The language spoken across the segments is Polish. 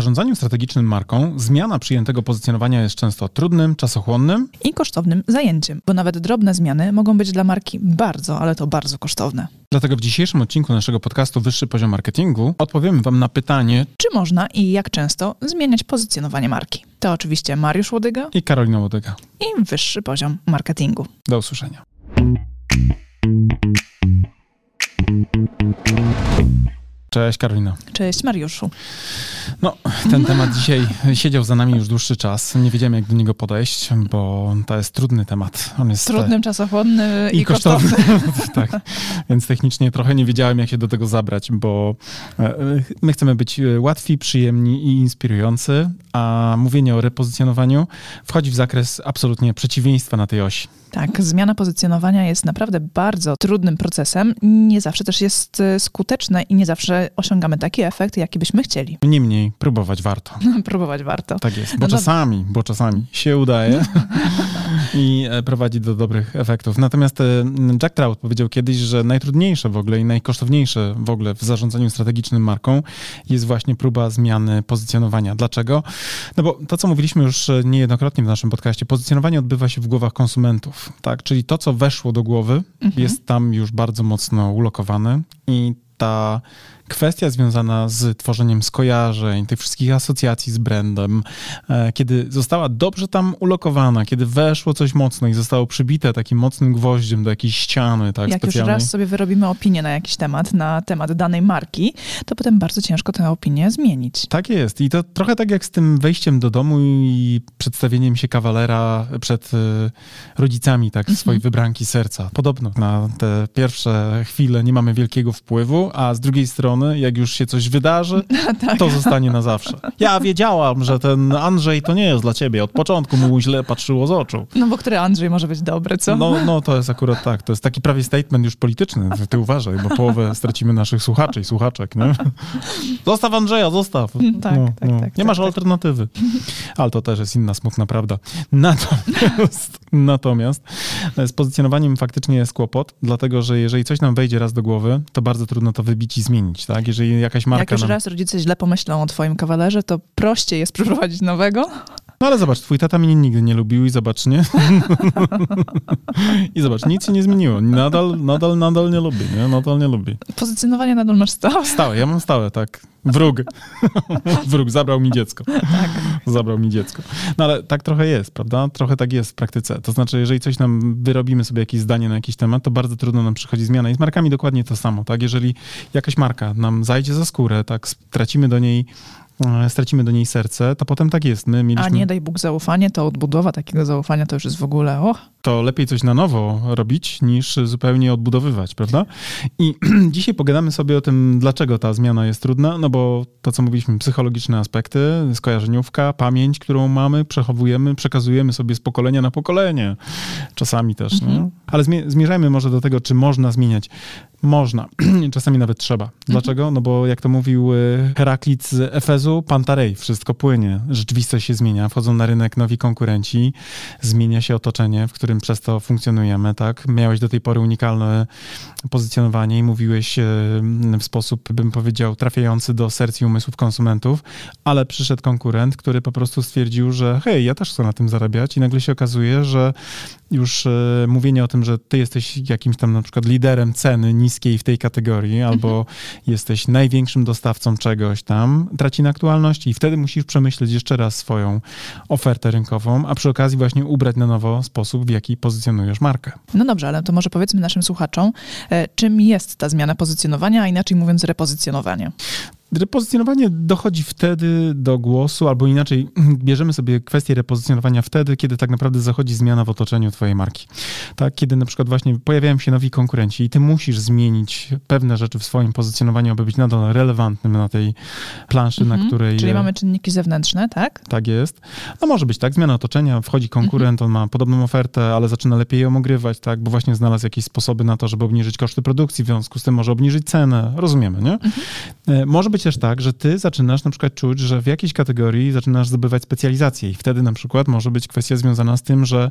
zarządzaniu strategicznym marką zmiana przyjętego pozycjonowania jest często trudnym, czasochłonnym i kosztownym zajęciem, bo nawet drobne zmiany mogą być dla marki bardzo, ale to bardzo kosztowne. Dlatego w dzisiejszym odcinku naszego podcastu Wyższy Poziom Marketingu odpowiemy Wam na pytanie, czy można i jak często zmieniać pozycjonowanie marki. To oczywiście Mariusz Łodyga i Karolina Łodyga i Wyższy Poziom Marketingu. Do usłyszenia. Cześć Karolina. Cześć Mariuszu. No, ten temat dzisiaj siedział za nami już dłuższy czas. Nie wiedziałem, jak do niego podejść, bo to jest trudny temat. On jest trudny, czasochłonny i, i kosztowny. kosztowny. tak, więc technicznie trochę nie wiedziałem, jak się do tego zabrać, bo e, my chcemy być łatwi, przyjemni i inspirujący, a mówienie o repozycjonowaniu wchodzi w zakres absolutnie przeciwieństwa na tej osi. Tak, zmiana pozycjonowania jest naprawdę bardzo trudnym procesem. Nie zawsze też jest e, skuteczne i nie zawsze osiągamy taki efekt, jaki byśmy chcieli. Niemniej próbować warto. próbować warto. Tak jest, bo no czasami, bo czasami się udaje i e, prowadzi do dobrych efektów. Natomiast e, Jack Trout powiedział kiedyś, że najtrudniejsze w ogóle i najkosztowniejsze w ogóle w zarządzaniu strategicznym marką jest właśnie próba zmiany pozycjonowania. Dlaczego? No bo to, co mówiliśmy już niejednokrotnie w naszym podcaście, pozycjonowanie odbywa się w głowach konsumentów tak? Czyli to, co weszło do głowy, mhm. jest tam już bardzo mocno ulokowane i ta kwestia związana z tworzeniem skojarzeń, tych wszystkich asocjacji z brandem, e, kiedy została dobrze tam ulokowana, kiedy weszło coś mocno i zostało przybite takim mocnym gwoździem do jakiejś ściany, tak Jak specjalnej. już raz sobie wyrobimy opinię na jakiś temat, na temat danej marki, to potem bardzo ciężko tę opinię zmienić. Tak jest. I to trochę tak jak z tym wejściem do domu i przedstawieniem się kawalera przed e, rodzicami, tak, mhm. swojej wybranki serca. Podobno na te pierwsze chwile nie mamy wielkiego wpływu, a z drugiej strony strony, jak już się coś wydarzy, tak. to zostanie na zawsze. Ja wiedziałam, że ten Andrzej to nie jest dla ciebie. Od początku mu źle patrzyło z oczu. No bo który Andrzej może być dobry, co? No, no to jest akurat tak. To jest taki prawie statement już polityczny. Ty uważaj, bo połowę stracimy naszych słuchaczy i słuchaczek, nie? Zostaw Andrzeja, zostaw. Tak, no, tak, no. tak. Nie tak, masz tak. alternatywy. Ale to też jest inna smutna prawda. Natomiast, natomiast z pozycjonowaniem faktycznie jest kłopot, dlatego że jeżeli coś nam wejdzie raz do głowy, to bardzo trudno to wybić i zmienić tak? Jeżeli jakaś marka... Jak już nam... raz rodzice źle pomyślą o twoim kawalerze, to prościej jest przeprowadzić nowego. No ale zobacz, twój tata mnie nigdy nie lubił i zobacz, nie? I zobacz, nic się nie zmieniło. Nadal, nadal, nadal nie lubi, nie? Nadal nie lubi. Pozycjonowanie nadal masz stałe? Stałe, ja mam stałe, tak. Wróg. Wróg, zabrał mi dziecko. Tak. Zabrał mi dziecko. No ale tak trochę jest, prawda? Trochę tak jest w praktyce. To znaczy, jeżeli coś nam wyrobimy sobie jakieś zdanie na jakiś temat, to bardzo trudno nam przychodzi zmiana. I z markami dokładnie to samo, tak? Jeżeli jakaś marka nam zajdzie za skórę, tak, stracimy do niej stracimy do niej serce, to potem tak jest. My mieliśmy... A nie daj Bóg zaufanie, to odbudowa takiego zaufania to już jest w ogóle, och. To lepiej coś na nowo robić, niż zupełnie odbudowywać, prawda? I dzisiaj pogadamy sobie o tym, dlaczego ta zmiana jest trudna, no bo to, co mówiliśmy, psychologiczne aspekty, skojarzeniówka, pamięć, którą mamy, przechowujemy, przekazujemy sobie z pokolenia na pokolenie. Czasami też, mhm. nie? Ale zmierzajmy może do tego, czy można zmieniać. Można. Czasami nawet trzeba. Dlaczego? No bo jak to mówił y, Heraklit z Efezu, Pantarej, wszystko płynie. Rzeczywistość się zmienia, wchodzą na rynek nowi konkurenci, zmienia się otoczenie, w którym przez to funkcjonujemy, tak? Miałeś do tej pory unikalne pozycjonowanie i mówiłeś y, w sposób, bym powiedział, trafiający do serc i umysłów konsumentów, ale przyszedł konkurent, który po prostu stwierdził, że hej, ja też chcę na tym zarabiać i nagle się okazuje, że już y, mówienie o tym, że ty jesteś jakimś tam na przykład liderem ceny, niskiej w tej kategorii, albo jesteś największym dostawcą czegoś tam, traci na aktualności i wtedy musisz przemyśleć jeszcze raz swoją ofertę rynkową, a przy okazji właśnie ubrać na nowo sposób, w jaki pozycjonujesz markę. No dobrze, ale to może powiedzmy naszym słuchaczom, e, czym jest ta zmiana pozycjonowania, a inaczej mówiąc repozycjonowanie. Repozycjonowanie dochodzi wtedy do głosu, albo inaczej, bierzemy sobie kwestię repozycjonowania wtedy, kiedy tak naprawdę zachodzi zmiana w otoczeniu twojej marki. Tak, kiedy na przykład właśnie pojawiają się nowi konkurenci i ty musisz zmienić pewne rzeczy w swoim pozycjonowaniu, aby być nadal relevantnym na tej planszy, mhm. na której... Czyli mamy czynniki zewnętrzne, tak? Tak jest. No może być tak, zmiana otoczenia, wchodzi konkurent, mhm. on ma podobną ofertę, ale zaczyna lepiej ją ogrywać, tak, bo właśnie znalazł jakieś sposoby na to, żeby obniżyć koszty produkcji, w związku z tym może obniżyć cenę, rozumiemy, nie? Mhm. E, może być być też tak, że ty zaczynasz na przykład czuć, że w jakiejś kategorii zaczynasz zdobywać specjalizację i wtedy na przykład może być kwestia związana z tym, że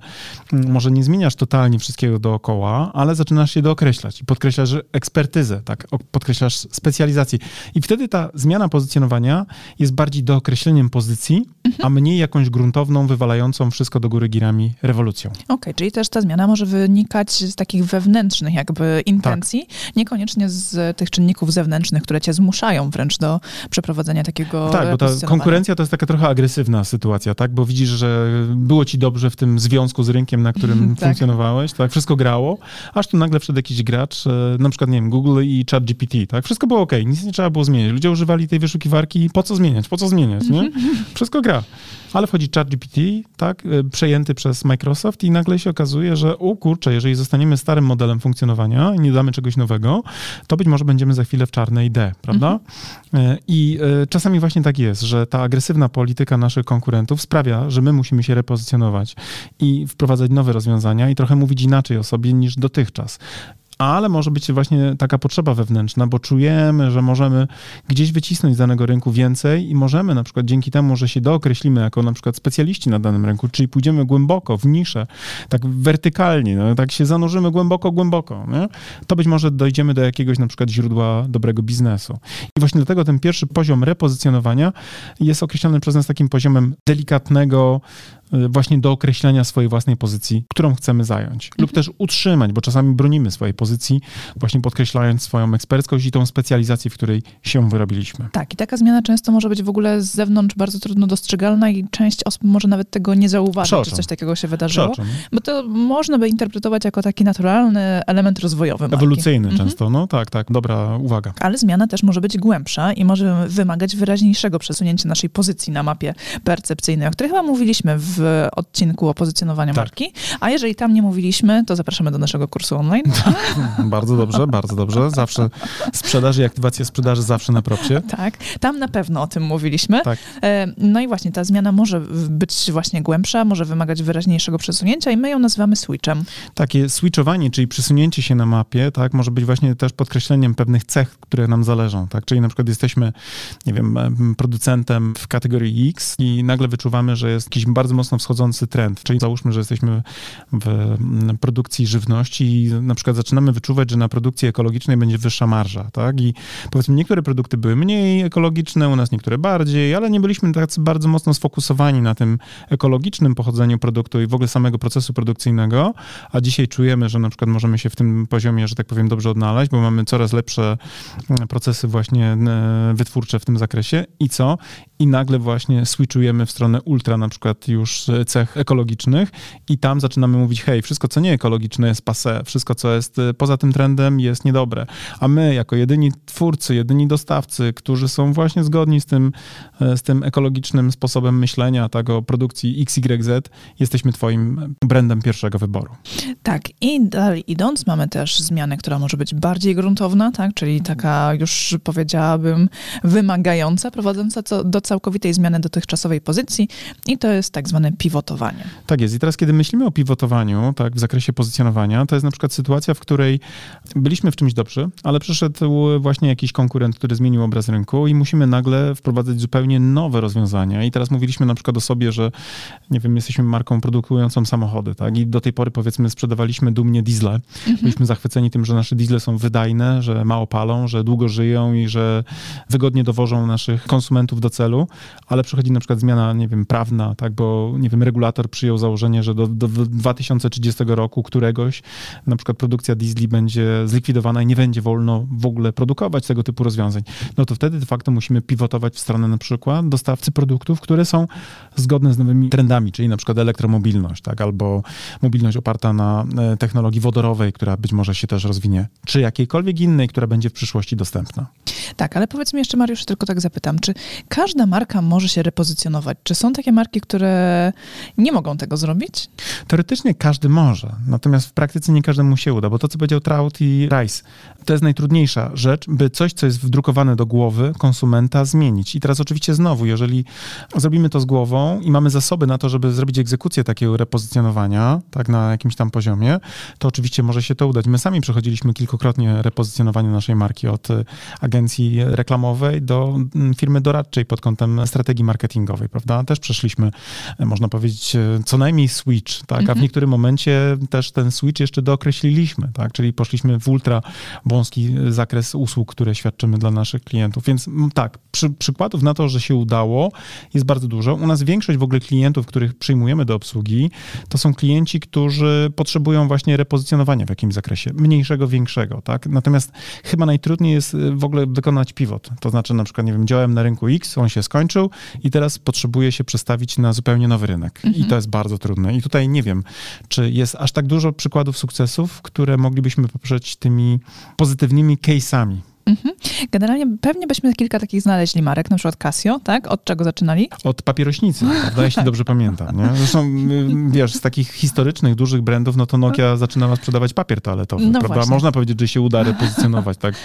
mm, może nie zmieniasz totalnie wszystkiego dookoła, ale zaczynasz się dookreślać i podkreślasz ekspertyzę, tak, podkreślasz specjalizację. I wtedy ta zmiana pozycjonowania jest bardziej dookreśleniem pozycji, mhm. a mniej jakąś gruntowną, wywalającą wszystko do góry girami rewolucją. Okej, okay, czyli też ta zmiana może wynikać z takich wewnętrznych jakby intencji, tak. niekoniecznie z tych czynników zewnętrznych, które cię zmuszają wręcz do przeprowadzenia takiego Tak, bo ta konkurencja to jest taka trochę agresywna sytuacja, tak? Bo widzisz, że było ci dobrze w tym związku z rynkiem, na którym tak. funkcjonowałeś, tak? Wszystko grało, aż tu nagle wszedł jakiś gracz, e, na przykład, nie wiem, Google i ChatGPT, tak? Wszystko było ok, nic nie trzeba było zmieniać. Ludzie używali tej wyszukiwarki, po co zmieniać, po co zmieniać, nie? Wszystko gra. Ale wchodzi ChatGPT, tak, e, przejęty przez Microsoft i nagle się okazuje, że o kurczę, jeżeli zostaniemy starym modelem funkcjonowania i nie damy czegoś nowego, to być może będziemy za chwilę w czarnej D, prawda? Mhm. E, I e, czasami właśnie tak jest, że ta agresywna polityka naszych konkurentów sprawia, że my musimy się repozycjonować i wprowadzać nowe rozwiązania i trochę mówić inaczej o sobie niż dotychczas ale może być właśnie taka potrzeba wewnętrzna, bo czujemy, że możemy gdzieś wycisnąć z danego rynku więcej i możemy na przykład dzięki temu, że się dookreślimy jako na przykład specjaliści na danym rynku, czyli pójdziemy głęboko w niszę, tak wertykalnie, no, tak się zanurzymy głęboko, głęboko, nie? to być może dojdziemy do jakiegoś na przykład źródła dobrego biznesu. I właśnie dlatego ten pierwszy poziom repozycjonowania jest określony przez nas takim poziomem delikatnego, właśnie do określenia swojej własnej pozycji, którą chcemy zająć, mhm. lub też utrzymać, bo czasami bronimy swojej pozycji, właśnie podkreślając swoją eksperckość i tą specjalizację, w której się wyrobiliśmy. Tak, i taka zmiana często może być w ogóle z zewnątrz bardzo trudno dostrzegalna i część osób może nawet tego nie zauważyć, że coś takiego się wydarzyło, bo to można by interpretować jako taki naturalny element rozwojowy. Marki. Ewolucyjny mhm. często, no tak, tak, dobra uwaga. Ale zmiana też może być głębsza i może wymagać wyraźniejszego przesunięcia naszej pozycji na mapie percepcyjnej, o której chyba mówiliśmy w w odcinku o pozycjonowaniu tak. marki. A jeżeli tam nie mówiliśmy, to zapraszamy do naszego kursu online. bardzo dobrze, bardzo dobrze. Zawsze sprzedaż i aktywacja sprzedaży zawsze na propsie. Tak, tam na pewno o tym mówiliśmy. Tak. E, no i właśnie ta zmiana może być właśnie głębsza, może wymagać wyraźniejszego przesunięcia i my ją nazywamy switchem. Takie switchowanie, czyli przesunięcie się na mapie, tak, może być właśnie też podkreśleniem pewnych cech, które nam zależą, tak, czyli na przykład jesteśmy, nie wiem, producentem w kategorii X i nagle wyczuwamy, że jest jakiś bardzo mocno mocno wschodzący trend. Czyli załóżmy, że jesteśmy w mm, produkcji żywności i na przykład zaczynamy wyczuwać, że na produkcji ekologicznej będzie wyższa marża, tak? I powiedzmy, niektóre produkty były mniej ekologiczne, u nas niektóre bardziej, ale nie byliśmy tak bardzo mocno sfokusowani na tym ekologicznym pochodzeniu produktu i w ogóle samego procesu produkcyjnego, a dzisiaj czujemy, że na przykład możemy się w tym poziomie, że tak powiem, dobrze odnaleźć, bo mamy coraz lepsze mm, procesy właśnie e, wytwórcze w tym zakresie i co? I nagle właśnie switchujemy w stronę ultra na przykład już cech ekologicznych i tam zaczynamy mówić, hej, wszystko co nie ekologiczne jest passe, wszystko co jest y, poza tym trendem jest niedobre. A my jako jedyni twórcy, jedyni dostawcy, którzy są właśnie zgodni z tym, e, z tym ekologicznym sposobem myślenia, tak, o produkcji XYZ, jesteśmy twoim brandem pierwszego wyboru. Tak, i dalej idąc, mamy też zmianę, która może być bardziej gruntowna, tak, czyli taka już powiedziałabym wymagająca, prowadząca do całkowitej zmiany dotychczasowej pozycji i to jest tak zwany pivotowanie. Tak jest. I teraz, kiedy myślimy o pivotowaniu, tak, w zakresie pozycjonowania, to jest na przykład sytuacja, w której byliśmy w czymś dobrzy, ale przyszedł właśnie jakiś konkurent, który zmienił obraz rynku i musimy nagle wprowadzać zupełnie nowe rozwiązania. I teraz mówiliśmy na przykład o sobie, że nie wiem, jesteśmy marką produkującą samochody, tak? I do tej pory powiedzmy sprzedawaliśmy dumnie diesle. Mhm. Byliśmy zachwyceni tym, że nasze diesle są wydajne, że mało palą, że długo żyją i że wygodnie dowożą naszych konsumentów do celu, ale przychodzi na przykład zmiana, nie wiem, prawna, tak? Bo nie wiem, regulator przyjął założenie, że do, do 2030 roku któregoś na przykład produkcja diesli będzie zlikwidowana i nie będzie wolno w ogóle produkować tego typu rozwiązań, no to wtedy de facto musimy pivotować w stronę na przykład dostawcy produktów, które są zgodne z nowymi trendami, czyli na przykład elektromobilność, tak, albo mobilność oparta na e, technologii wodorowej, która być może się też rozwinie, czy jakiejkolwiek innej, która będzie w przyszłości dostępna. Tak, ale powiedz mi jeszcze, Mariusz, tylko tak zapytam, czy każda marka może się repozycjonować? Czy są takie marki, które nie mogą tego zrobić? Teoretycznie każdy może, natomiast w praktyce nie każdemu się uda, bo to, co powiedział Trout i Rice, to jest najtrudniejsza rzecz, by coś, co jest wdrukowane do głowy konsumenta, zmienić. I teraz oczywiście znowu, jeżeli zrobimy to z głową i mamy zasoby na to, żeby zrobić egzekucję takiego repozycjonowania, tak na jakimś tam poziomie, to oczywiście może się to udać. My sami przechodziliśmy kilkukrotnie repozycjonowanie naszej marki od agencji reklamowej do mm, firmy doradczej pod kątem strategii marketingowej, prawda? Też przeszliśmy, e, można powiedzieć, e, co najmniej switch, tak? A w mhm. niektórym momencie też ten switch jeszcze dookreśliliśmy, tak? Czyli poszliśmy w ultra wąski zakres usług, które świadczymy dla naszych klientów. Więc tak, przy, przykładów na to, że się udało, jest bardzo dużo. U nas większość w ogóle klientów, których przyjmujemy do obsługi, to są klienci, którzy potrzebują właśnie repozycjonowania w jakimś zakresie, mniejszego, większego, tak? Natomiast chyba najtrudniej jest w ogóle wykonać pivot. To znaczy na przykład, nie wiem, działałem na rynku X, on się skończył i teraz potrzebuję się przestawić na zupełnie nowy rynek. Mhm. I to jest bardzo trudne. I tutaj nie wiem, czy jest aż tak dużo przykładów sukcesów, które moglibyśmy poprzeć tymi pozytywnymi case'ami. Mhm. Generalnie pewnie byśmy kilka takich znaleźli marek, na przykład Casio, tak? Od czego zaczynali? Od papierośnicy, prawda? Jeśli dobrze pamiętam. Nie? Zresztą, y, wiesz, z takich historycznych, dużych brandów, no to Nokia zaczynała sprzedawać papier toaletowy, no prawda? Właśnie. Można powiedzieć, że się uda repozycjonować, tak?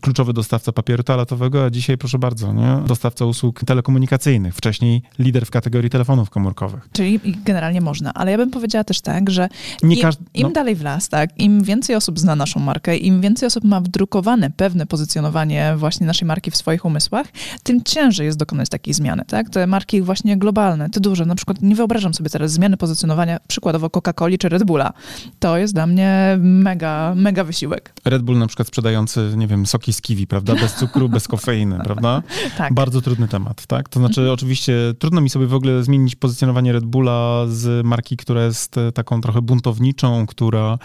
Kluczowy dostawca papieru toaletowego, a dzisiaj, proszę bardzo, nie? Dostawca usług telekomunikacyjnych. Wcześniej lider w kategorii telefonów komórkowych. Czyli generalnie można, ale ja bym powiedziała też tak, że Nie im, każdy, no. im dalej w las, tak? Im więcej osób zna naszą markę, im więcej osób ma wdrukowane pewne pozycjonowanie właśnie naszej marki w swoich umysłach, tym ciężej jest dokonać takiej zmiany, tak? Te marki właśnie globalne, te duże, na przykład nie wyobrażam sobie teraz zmiany pozycjonowania przykładowo Coca-Coli czy Red Bulla. To jest dla mnie mega, mega wysiłek. Red Bull na przykład sprzedający, nie wiem, soki z kiwi, prawda? Bez cukru, bez kofeiny, prawda? Tak. Bardzo trudny temat, tak? To znaczy mhm. oczywiście trudno mi sobie w ogóle zmienić pozycjonowanie Red Bulla z marki, która jest taką trochę buntowniczą, która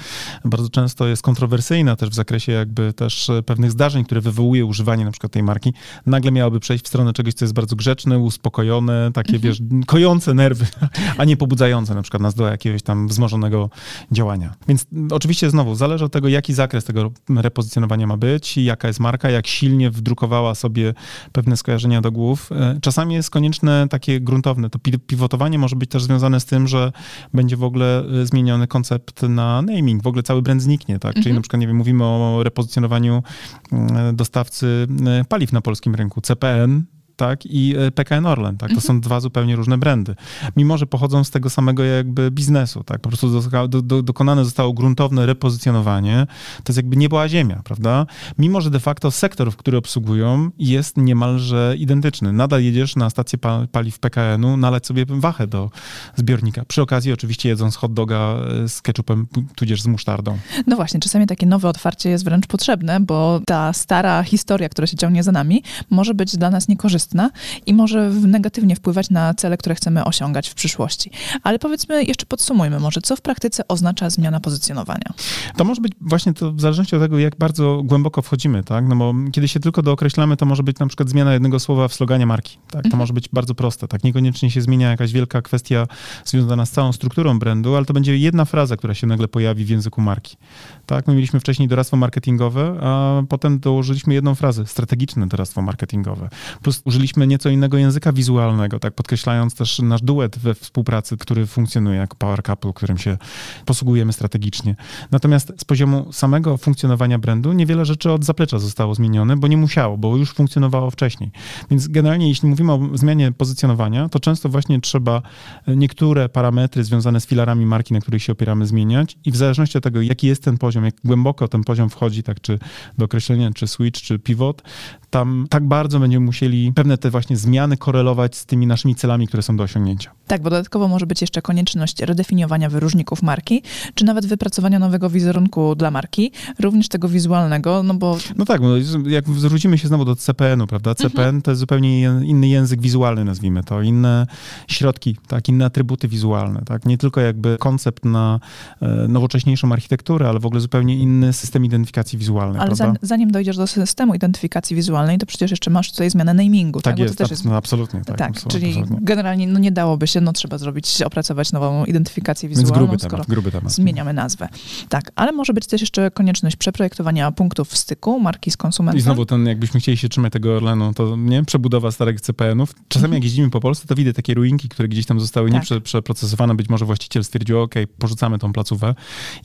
bardzo często jest kontrowersyjna też w zakresie jakby też pewnych zdarzeń, które wywołuje używanie na przykład tej marki, nagle miałoby przejść w stronę czegoś, co jest bardzo grzeczne, uspokojone, takie, mhm. wiesz, kojące nerwy, a nie pobudzające na przykład nas do jakiegoś tam wzmożonego działania. Więc oczywiście znowu, zależy od tego, jaki zakres tego repozycjonowania ma być, jaka jest marka, jak silnie wdrukowała sobie pewne skojarzenia do głów. E, czasami jest konieczne takie gruntowne. To pivotowanie może być też związane z tym, że będzie w ogóle e, zmieniony koncept na naming, w ogóle cały brand zniknie, tak? Czyli mhm. na przykład, nie wiem, mówimy o repozycjonowaniu dostawcy e, paliw na polskim rynku, CPN, tak, i e, PKN Orlen, tak, to mhm. są dwa zupełnie różne brandy. Mimo, że pochodzą z tego samego jakby biznesu, tak, po prostu do, do, dokonane zostało gruntowne repozycjonowanie, to jest jakby niebo a ziemia, prawda? Mimo, że de facto sektor, w który obsługują jest niemalże identyczny. Nadal jedziesz na stację paliw PKN-u, nalać sobie wachę do zbiornika. Przy okazji oczywiście jedząc hot doga e, z ketchupem, tudzież z musztardą. No właśnie, czasami takie nowe otwarcie jest wręcz potrzebne, bo ta stara historia, która się ciągnie za nami, może być dla nas niekorzystna korzystna i może negatywnie wpływać na cele, które chcemy osiągać w przyszłości. Ale powiedzmy, jeszcze podsumujmy może, co w praktyce oznacza zmiana pozycjonowania? To może być właśnie to w zależności od tego, jak bardzo głęboko wchodzimy, tak? No bo kiedy się tylko dookreślamy, to może być na przykład zmiana jednego słowa w sloganie marki, tak? To mhm. może być bardzo proste, tak? Niekoniecznie się zmienia jakaś wielka kwestia związana z całą strukturą brandu, ale to będzie jedna fraza, która się nagle pojawi w języku marki, tak? My mieliśmy wcześniej doradztwo marketingowe, a potem dołożyliśmy jedną frazę, strategiczne doradztwo marketingowe. Plus użyliśmy użyliśmy nieco innego języka wizualnego, tak podkreślając też nasz duet we współpracy, który funkcjonuje jako Power Couple, którym się posługujemy strategicznie. Natomiast z poziomu samego funkcjonowania brandu niewiele rzeczy od zaplecza zostało zmienione, bo nie musiało, bo już funkcjonowało wcześniej. Więc generalnie jeśli mówimy o zmianie pozycjonowania, to często właśnie trzeba niektóre parametry związane z filarami marki, na których się opieramy, zmieniać i w zależności od tego, jaki jest ten poziom, jak głęboko ten poziom wchodzi, tak czy do określenia, czy switch, czy pivot, tam tak bardzo będziemy musieli pewne te właśnie zmiany korelować z tymi naszymi celami, które są do osiągnięcia. Tak, bo dodatkowo może być jeszcze konieczność redefiniowania wyróżników marki, czy nawet wypracowania nowego wizerunku dla marki, również tego wizualnego, no bo... No tak, bo jak zwrócimy się znowu do CPN-u, prawda? CPN mhm. to jest zupełnie inny język wizualny, nazwijmy to, inne środki, tak, inne atrybuty wizualne, tak? Nie tylko jakby koncept na e, nowocześniejszą architekturę, ale w ogóle zupełnie inny system identyfikacji wizualnej, Ale prawda? zanim dojdziesz do systemu identyfikacji wizualnej, wizualnej, to przecież jeszcze masz tutaj zmianę namingu. Tak, tak? jest, to też jest, no, absolutnie. Tak, tak czyli absolutnie. generalnie no, nie dałoby się, no trzeba zrobić, opracować nową identyfikację wizualną, Więc gruby skoro temat, gruby temat. zmieniamy nazwę. Tak, ale może być też jeszcze konieczność przeprojektowania punktów styku marki z konsumentem. I znowu ten, jakbyśmy chcieli się trzymać tego Orlenu, to nie, przebudowa starych CPN-ów. Czasami mhm. jak jeździmy po Polsce, to widzę takie ruinki, które gdzieś tam zostały tak. nieprzeprocesowane. Być może właściciel stwierdził, ok, porzucamy tą placówę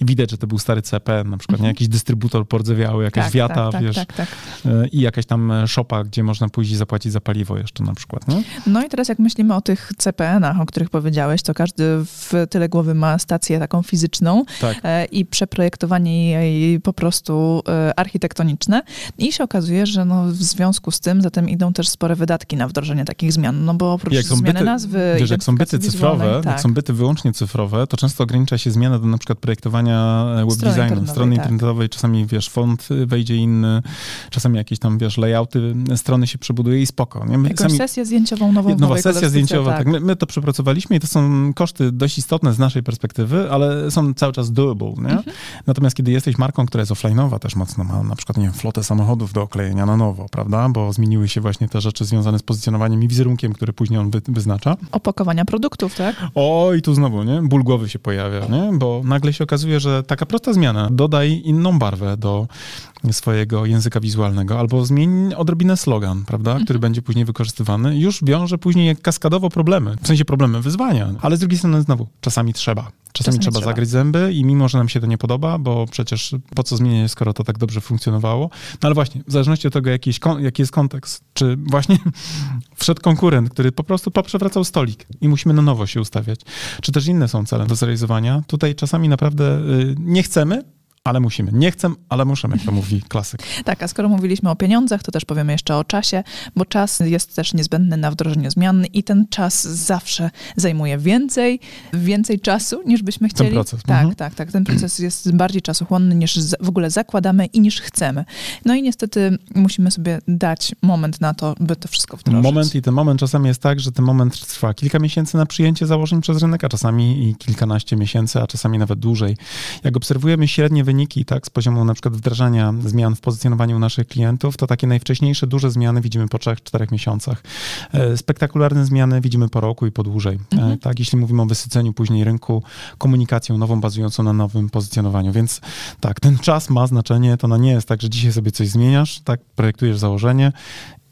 i widać, że to był stary CPN, na przykład nie, mhm. jakiś dystrybutor pordzewiały, jakaś tak, wiata, tak, wiesz, tak, tak, e, i jakaś tam e, szopa, gdzie można pójść i zapłacić za paliwo jeszcze na przykład. Nie? No i teraz jak myślimy o tych CPN-ach, o których powiedziałeś, to każdy w tyle głowy ma stację taką fizyczną tak. E, i przeprojektowanie jej po prostu architektoniczne i się okazuje, że no w związku z tym zatem idą też spore wydatki na wdrożenie takich zmian, no bo oprócz jak zmiany byty, nazwy, wiesz, jak są byty cyfrowe, tak. jak są byty wyłącznie cyfrowe, to często ogranicza się zmiana do na przykład projektowania web strony designu, strony tak. internetowej, czasami wiesz, font wejdzie inny, czasami jakieś tam wiesz, layouty strony się przebuduje i spoko. Nie? My Jakąś sami, sesję zdjęciową nową. Nowa sesja zdjęciowa, tak. tak. My, my, to przepracowaliśmy i to są koszty dość istotne z naszej perspektywy, ale są cały czas doable. Nie? Mhm. Natomiast kiedy jesteś marką, która jest offline'owa też mocno, ma na przykład, nie wiem, flotę samochodów do oklejenia na nowo, prawda? Bo zmieniły się właśnie te rzeczy związane z pozycjonowaniem i wizerunkiem, który później on wy, wyznacza. Opakowania produktów, tak? O, i tu znowu, nie? Ból głowy się pojawia, nie? Bo nagle się okazuje, że taka prosta zmiana, dodaj inną barwę do swojego języka wizualnego, albo zmień odrobinę slogan, prawda, mhm. który będzie później wykorzystywany, już wiąże później kaskadowo problemy, w sensie problemy, wyzwania, ale z drugiej strony znowu, czasami trzeba. Czasami, trzeba, trzeba zagryźć zęby i mimo, że nam się to nie podoba, bo przecież po co zmieniać, skoro to tak dobrze funkcjonowało. No ale właśnie, w zależności od tego, jaki jest, jaki jest kontekst, czy właśnie wszedł konkurent, który po prostu poprzewracał stolik i musimy na nowo się ustawiać, czy też inne są cele do zrealizowania. Tutaj czasami naprawdę y, nie chcemy, ale musimy. Nie chcę, ale muszę, jak to mówi klasyk. tak, a skoro mówiliśmy o pieniądzach, to też powiemy jeszcze o czasie, bo czas jest też niezbędny na wdrożenie zmian i ten czas zawsze zajmuje więcej, więcej czasu niż byśmy chcieli. Ten proces. Tak, mhm. tak, tak. Ten proces jest bardziej czasochłonny niż w ogóle zakładamy i niż chcemy. No i niestety musimy sobie dać moment na to, by to wszystko wdrożyć. Moment i ten moment czasami jest tak, że ten moment trwa kilka miesięcy na przyjęcie założeń przez rynek, a czasami i kilkanaście miesięcy, a czasami nawet dłużej. Jak obserwujemy średnie wyniki wyniki tak, z poziomu na przykład wdrażania zmian w pozycjonowaniu naszych klientów, to takie najwcześniejsze duże zmiany widzimy po 3-4 miesiącach. E, spektakularne zmiany widzimy po roku i po dłużej. E, mhm. Tak, jeśli mówimy o wysyceniu później rynku komunikacją nową, bazującą na nowym pozycjonowaniu. Więc tak, ten czas ma znaczenie. To no nie jest tak, że dzisiaj sobie coś zmieniasz, tak, projektujesz założenie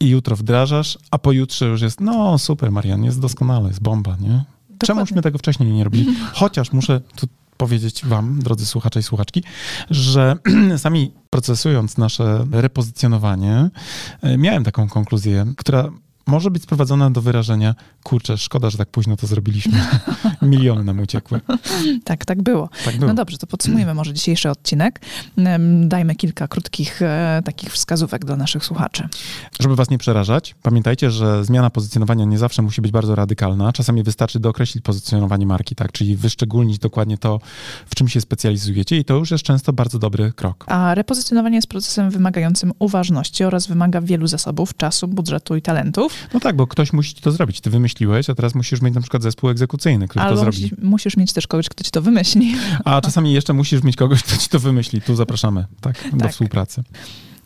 i jutro wdrażasz, a pojutrze już jest, no super, Marian, jest doskonale, jest bomba, nie? Czemuśmy tego wcześniej nie robili? Chociaż muszę tu powiedzieć wam, drodzy słuchacze i słuchaczki, że sami procesując nasze repozycjonowanie, e, miałem taką konkluzję, która może być sprowadzona do wyrażenia, kurczę, szkoda, że tak późno to zrobiliśmy. Miliony nam uciekły. tak, tak było. tak było. No dobrze, to podsumujmy może dzisiejszy odcinek. Dajmy kilka krótkich e, takich wskazówek dla naszych słuchaczy. Żeby was nie przerażać, pamiętajcie, że zmiana pozycjonowania nie zawsze musi być bardzo radykalna. Czasami wystarczy dookreślić pozycjonowanie marki, tak? Czyli wyszczególnić dokładnie to, w czym się specjalizujecie i to już jest często bardzo dobry krok. A repozycjonowanie jest procesem wymagającym uważności oraz wymaga wielu zasobów, czasu, budżetu i talentów. No tak, bo ktoś musi to zrobić. Ty wymyśliłeś, a teraz musisz mieć na przykład zespół egzekucyjny, który Albo to zrobi. Musisz, musisz mieć też kogoś, kto ci to wymyśli. A czasami jeszcze musisz mieć kogoś, kto ci to wymyśli. Tu zapraszamy, tak, tak. do współpracy.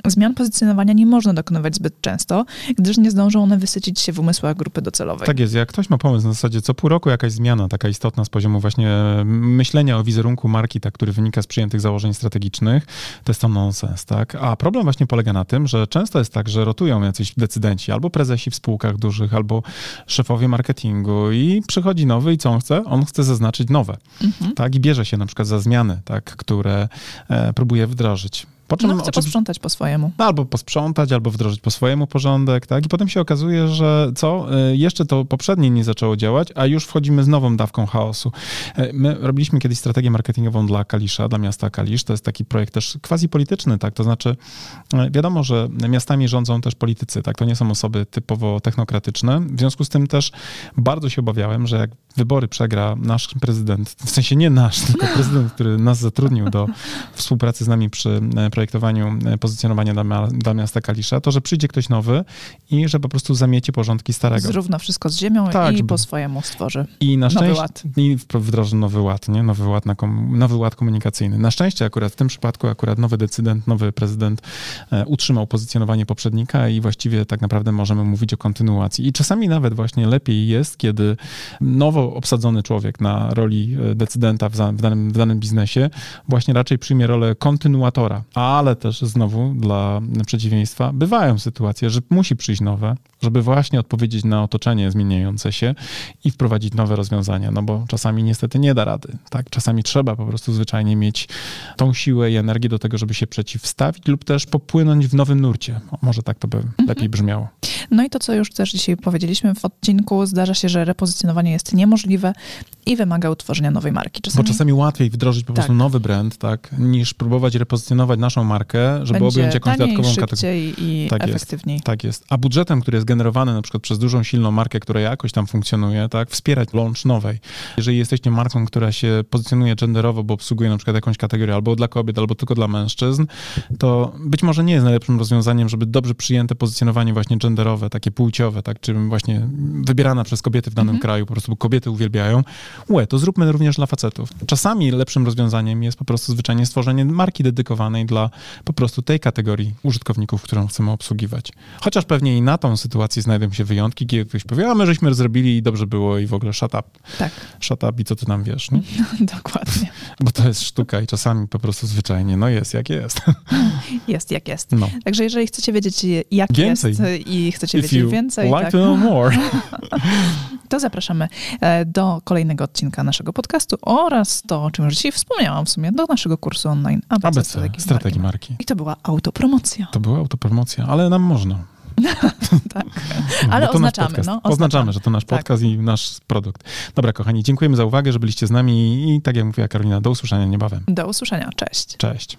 Zmian pozycjonowania nie można dokonywać zbyt często, gdyż nie zdążą one wysycić się w umysłach grupy docelowej. Tak jest. Jak ktoś ma pomysł na zasadzie co pół roku jakaś zmiana taka istotna z poziomu właśnie myślenia o wizerunku marki, tak, który wynika z przyjętych założeń strategicznych, to jest to nonsens, tak? A problem właśnie polega na tym, że często jest tak, że rotują jacyś decydenci, albo prezesi w spółkach dużych, albo szefowie marketingu i przychodzi nowy i co on chce? On chce zaznaczyć nowe, mhm. tak? I bierze się na przykład za zmiany, tak, które e, próbuje wdrożyć. Po czym no, chce posprzątać po swojemu. Albo posprzątać, albo wdrożyć po swojemu porządek, tak? I potem się okazuje, że co? Y, jeszcze to poprzednie nie zaczęło działać, a już wchodzimy z nową dawką chaosu. Y, my robiliśmy kiedyś strategię marketingową dla Kalisza, dla miasta Kalisz. To jest taki projekt też quasi polityczny, tak? To znaczy, y, wiadomo, że miastami rządzą też politycy, tak? To nie są osoby typowo technokratyczne. W związku z tym też bardzo się obawiałem, że jak wybory przegra nasz prezydent, w sensie nie nasz, tylko prezydent, który nas zatrudnił do współpracy z nami przy projektowaniu e, pozycjonowania dla, dla miasta Kalisza, to że przyjdzie ktoś nowy i że po prostu zamiecie porządki starego. Zrówna wszystko z ziemią tak, i żeby... po swojemu stworzy I na szczęście, nowy ład. I wdroży nowy ład, nie? Nowy ład, na kom, nowy ład komunikacyjny. Na szczęście akurat w tym przypadku akurat nowy decydent, nowy prezydent e, utrzymał pozycjonowanie poprzednika i właściwie tak naprawdę możemy mówić o kontynuacji. I czasami nawet właśnie lepiej jest, kiedy nowo obsadzony człowiek na roli e, decydenta w, za, w, danym, w danym biznesie właśnie raczej przyjmie rolę kontynuatora, ale też znowu dla przeciwieństwa bywają sytuacje, że musi przyjść nowe, żeby właśnie odpowiedzieć na otoczenie zmieniające się i wprowadzić nowe rozwiązania, no bo czasami niestety nie da rady, tak? Czasami trzeba po prostu zwyczajnie mieć tą siłę i energię do tego, żeby się przeciwstawić lub też popłynąć w nowym nurcie. Może tak to by mhm. lepiej brzmiało. No i to, co już też dzisiaj powiedzieliśmy w odcinku, zdarza się, że repozycjonowanie jest niemożliwe i wymaga utworzenia nowej marki. Czasami... Bo czasami łatwiej wdrożyć po prostu tak. nowy brand, tak, niż próbować repozycjonować naszą markę, żeby Będzie objąć jakąś taniej, dodatkową kategorię. i tak efektywniej. Jest, tak jest. A budżetem, który jest generowany na przykład przez dużą, silną markę, która jakoś tam funkcjonuje, tak, wspierać launch nowej. Jeżeli jesteście marką, która się pozycjonuje genderowo, bo obsługuje na przykład jakąś kategorię albo dla kobiet, albo tylko dla mężczyzn, to być może nie jest najlepszym rozwiązaniem, żeby dobrze przyjęte pozycjonowanie właśnie genderowe, takie płciowe, tak, czy właśnie wybierana przez kobiety w danym mhm. kraju, po prostu kobiety uwielbiają. Łe, to zróbmy również dla facetów. Czasami lepszym rozwiązaniem jest po prostu zwyczajnie stworzenie marki dedykowanej dla po prostu tej kategorii użytkowników, którą chcemy obsługiwać. Chociaż pewnie i na tą sytuację znajdą się wyjątki, kiedy ktoś powie, a my żeśmy zrobili i dobrze było i w ogóle shut up. Tak. Shut up i co ty nam wiesz, nie? Dokładnie. Bo to jest sztuka i czasami po prostu zwyczajnie, no jest jak jest. Jest jak jest. No. Także jeżeli chcecie wiedzieć jak więcej. jest i chcecie If wiedzieć więcej, like tak, to, know more. to zapraszamy e, do kolejnego odcinka naszego podcastu oraz to, o czym już dzisiaj wspomniałam w sumie, do naszego kursu online ABC, ABC strategii, strategii marki. marki. I to była autopromocja. To była autopromocja, ale nam można. tak, ale oznaczamy, no, oznaczamy. że to nasz tak. podcast tak. i nasz produkt. Dobra, kochani, dziękujemy za uwagę, że byliście z nami i tak jak mówiła Karolina, do usłyszenia niebawem. Do usłyszenia, cześć. Cześć.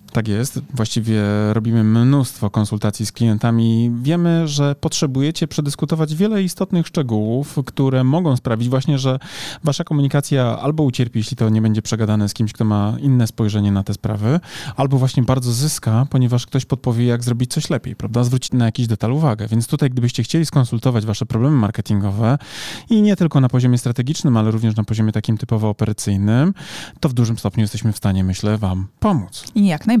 tak jest. Właściwie robimy mnóstwo konsultacji z klientami. Wiemy, że potrzebujecie przedyskutować wiele istotnych szczegółów, które mogą sprawić właśnie, że wasza komunikacja albo ucierpi, jeśli to nie będzie przegadane z kimś, kto ma inne spojrzenie na te sprawy, albo właśnie bardzo zyska, ponieważ ktoś podpowie, jak zrobić coś lepiej, prawda? Zwrócić na jakiś detal uwagę. Więc tutaj, gdybyście chcieli skonsultować wasze problemy marketingowe i nie tylko na poziomie strategicznym, ale również na poziomie takim typowo operacyjnym, to w dużym stopniu jesteśmy w stanie, myślę, wam pomóc. I jak najbardziej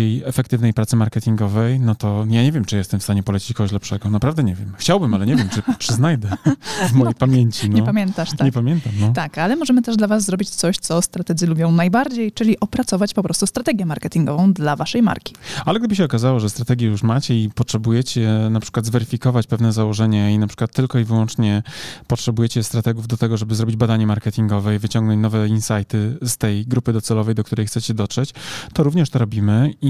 bardziej efektywnej pracy marketingowej, no to ja nie wiem, czy jestem w stanie polecić kogoś lepszego. Naprawdę nie wiem. Chciałbym, ale nie wiem, czy, czy znajdę w mojej no, pamięci. No. Nie pamiętasz, tak. Nie pamiętam, no. Tak, ale możemy też dla was zrobić coś, co strategzy lubią najbardziej, czyli opracować po prostu strategię marketingową dla waszej marki. Ale gdyby się okazało, że strategię już macie i potrzebujecie na przykład zweryfikować pewne założenia i na przykład tylko i wyłącznie potrzebujecie strategów do tego, żeby zrobić badanie marketingowe i wyciągnąć nowe insighty z tej grupy docelowej, do której chcecie dotrzeć, to również to robimy i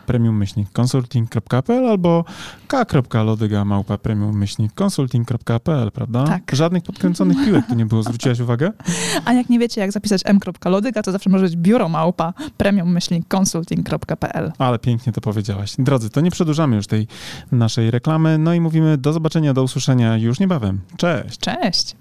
premium-consulting.pl albo k.lodyga małpa premium-consulting.pl, prawda? Tak. Żadnych podkręconych piłek tu nie było, zwróciłaś uwagę? A jak nie wiecie, jak zapisać m.lodyga, to zawsze może być biuro małpa premium-consulting.pl. Ale pięknie to powiedziałaś. Drodzy, to nie przedłużamy już tej naszej reklamy, no i mówimy do zobaczenia, do usłyszenia już niebawem. Cześć! Cześć!